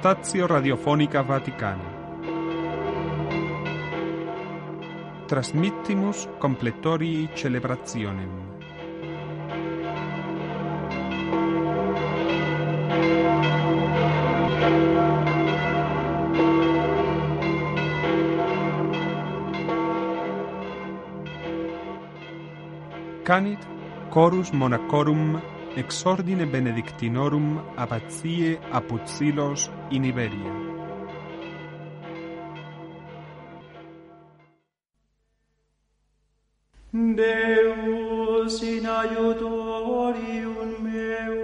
Stazio Radiofonica Vaticana. Transmittimus completorii celebrationem. Canit chorus monacorum exordine benedictinorum abatie apud silos in Iberia. Deus in aiutorium meum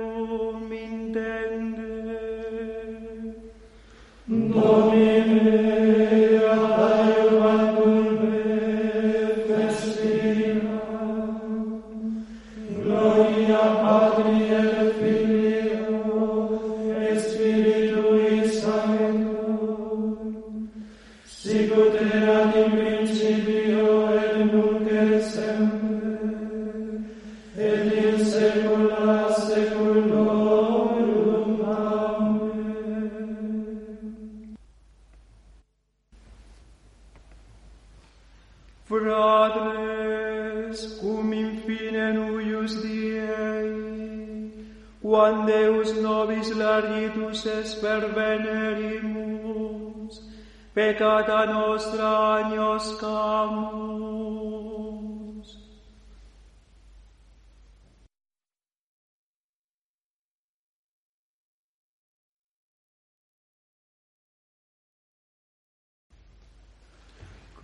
Fratres, cum in fine nuius Diei, quam Deus nobis largitus es per venerimus, peccata nostra agnos camus,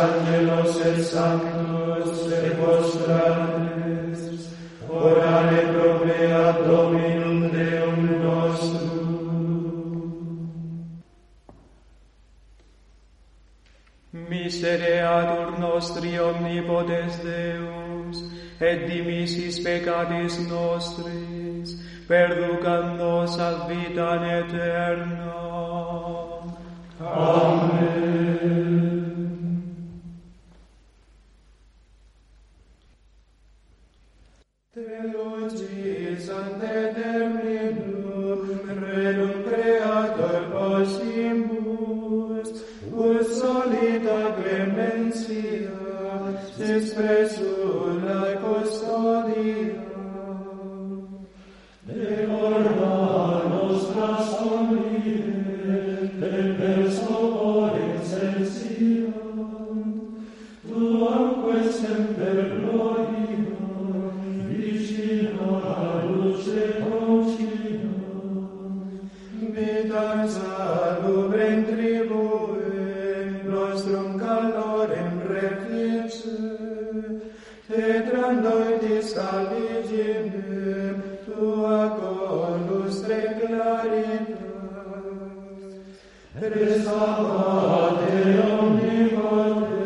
angelos et sanctus et postranes, orare pro mea Dominum Deum nostrum. Misereatur nostri omnipotens Deus, et dimisis peccatis nostris, perducam nos ad vitam aeternam. Amen. claritas, et salvate omnipotes,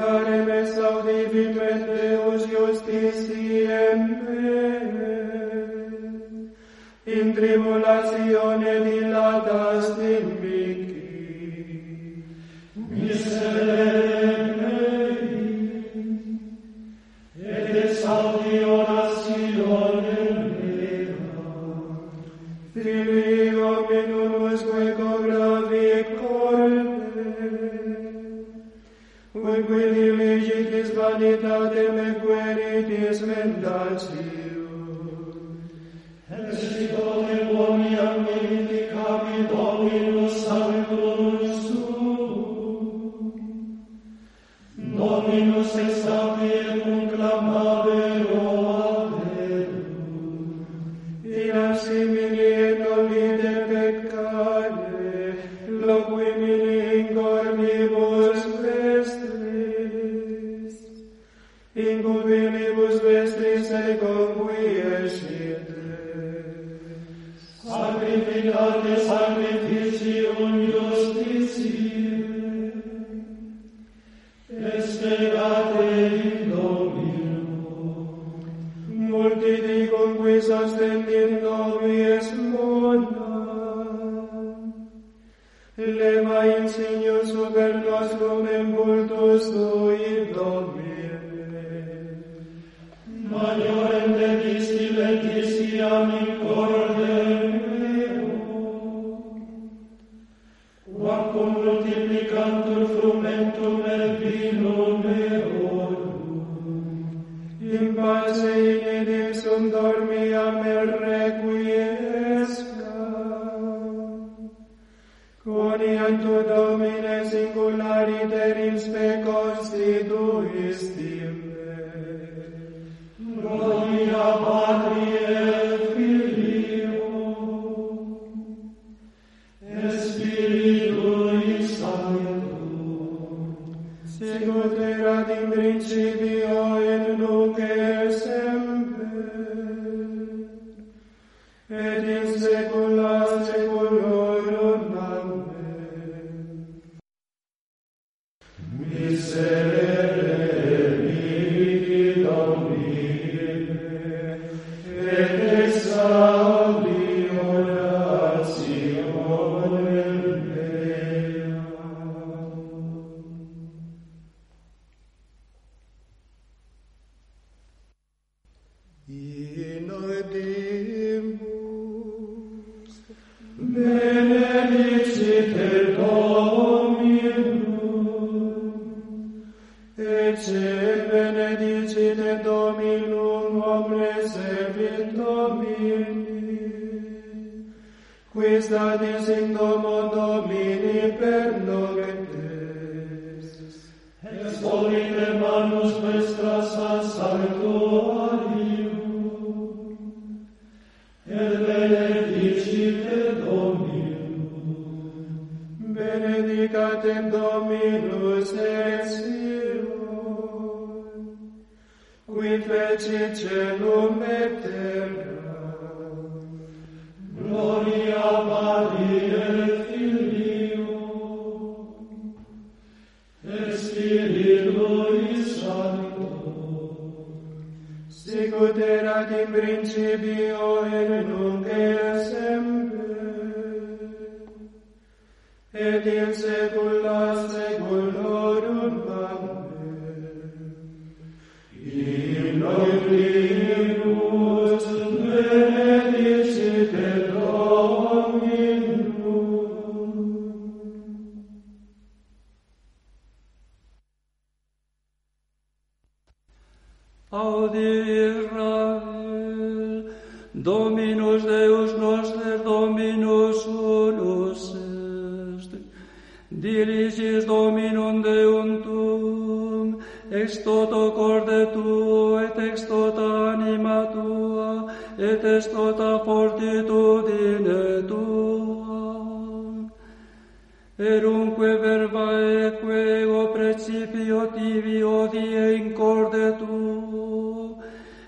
care me s-au Deus justitiem me. In tribulatione dilatas Amen. et in qui statis in domo Domini per nomen Teis. Exponite manus vestras a sanctuarium, et benedicite Dominum. Benedicatem Dominus et Sio, qui fecit celum et et in principio et nunc et semper et in saecula saeculorum Perunque verba eque ego precipio tibi odie incorde tu,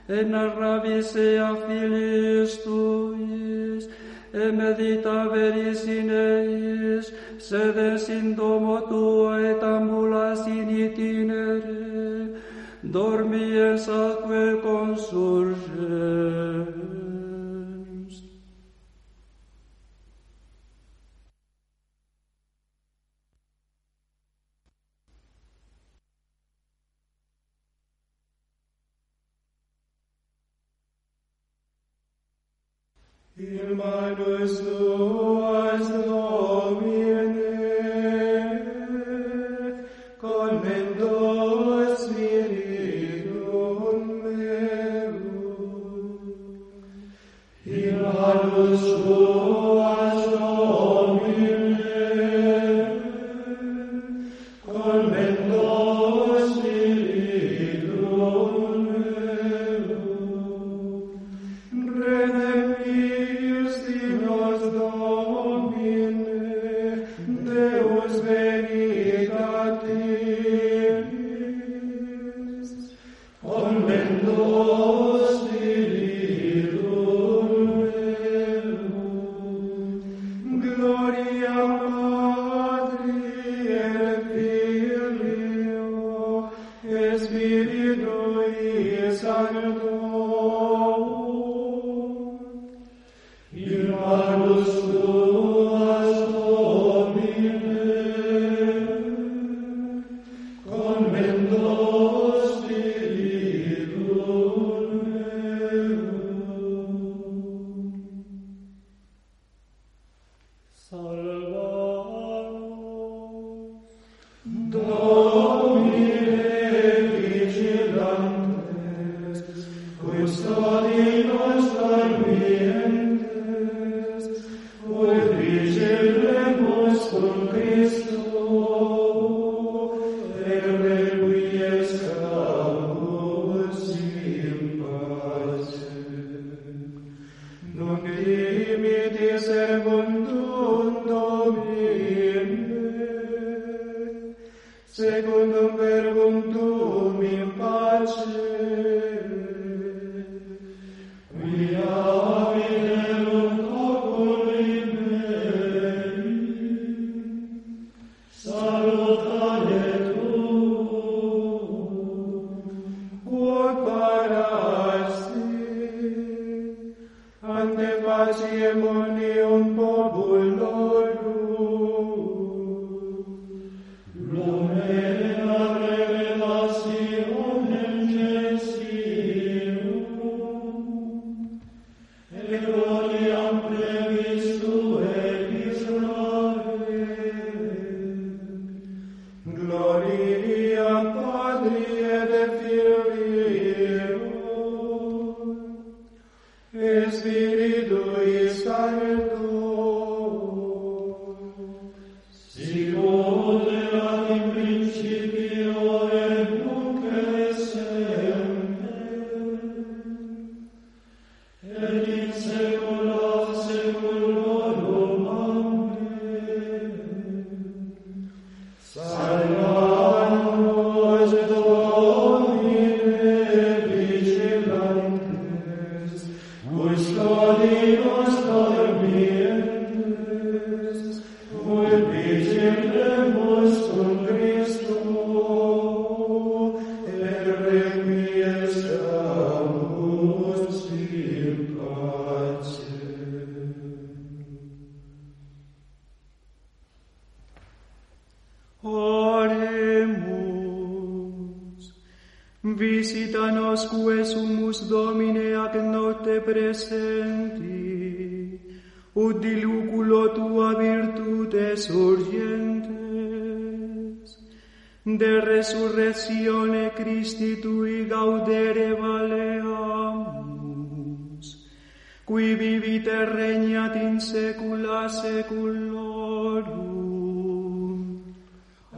en arrabise a filis tuis, e medita veris in eis, sede sin domo tua et ambulas in itinere, dormiens atque consurge. Amen. Spirit. Dominus Domine. in saecula saeculorum.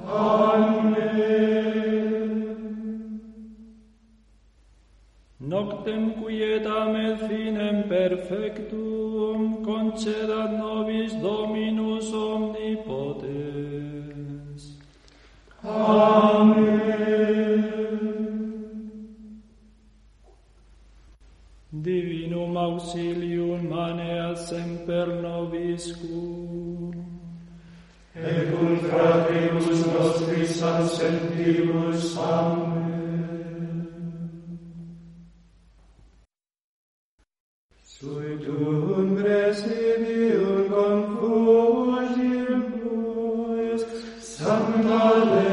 Amen. Noctem quietam et finem perfectum concedat nobis Dominus omnipotens. Amen. auxilium manea semper nobiscum. Et cum fratribus nostris assentimus, Amen. Sui tuum residium confugimus, Sancta Deo,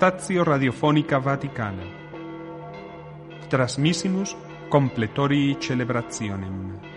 Stazio Radiofonica Vaticana. Trasmissimus completori celebrationem.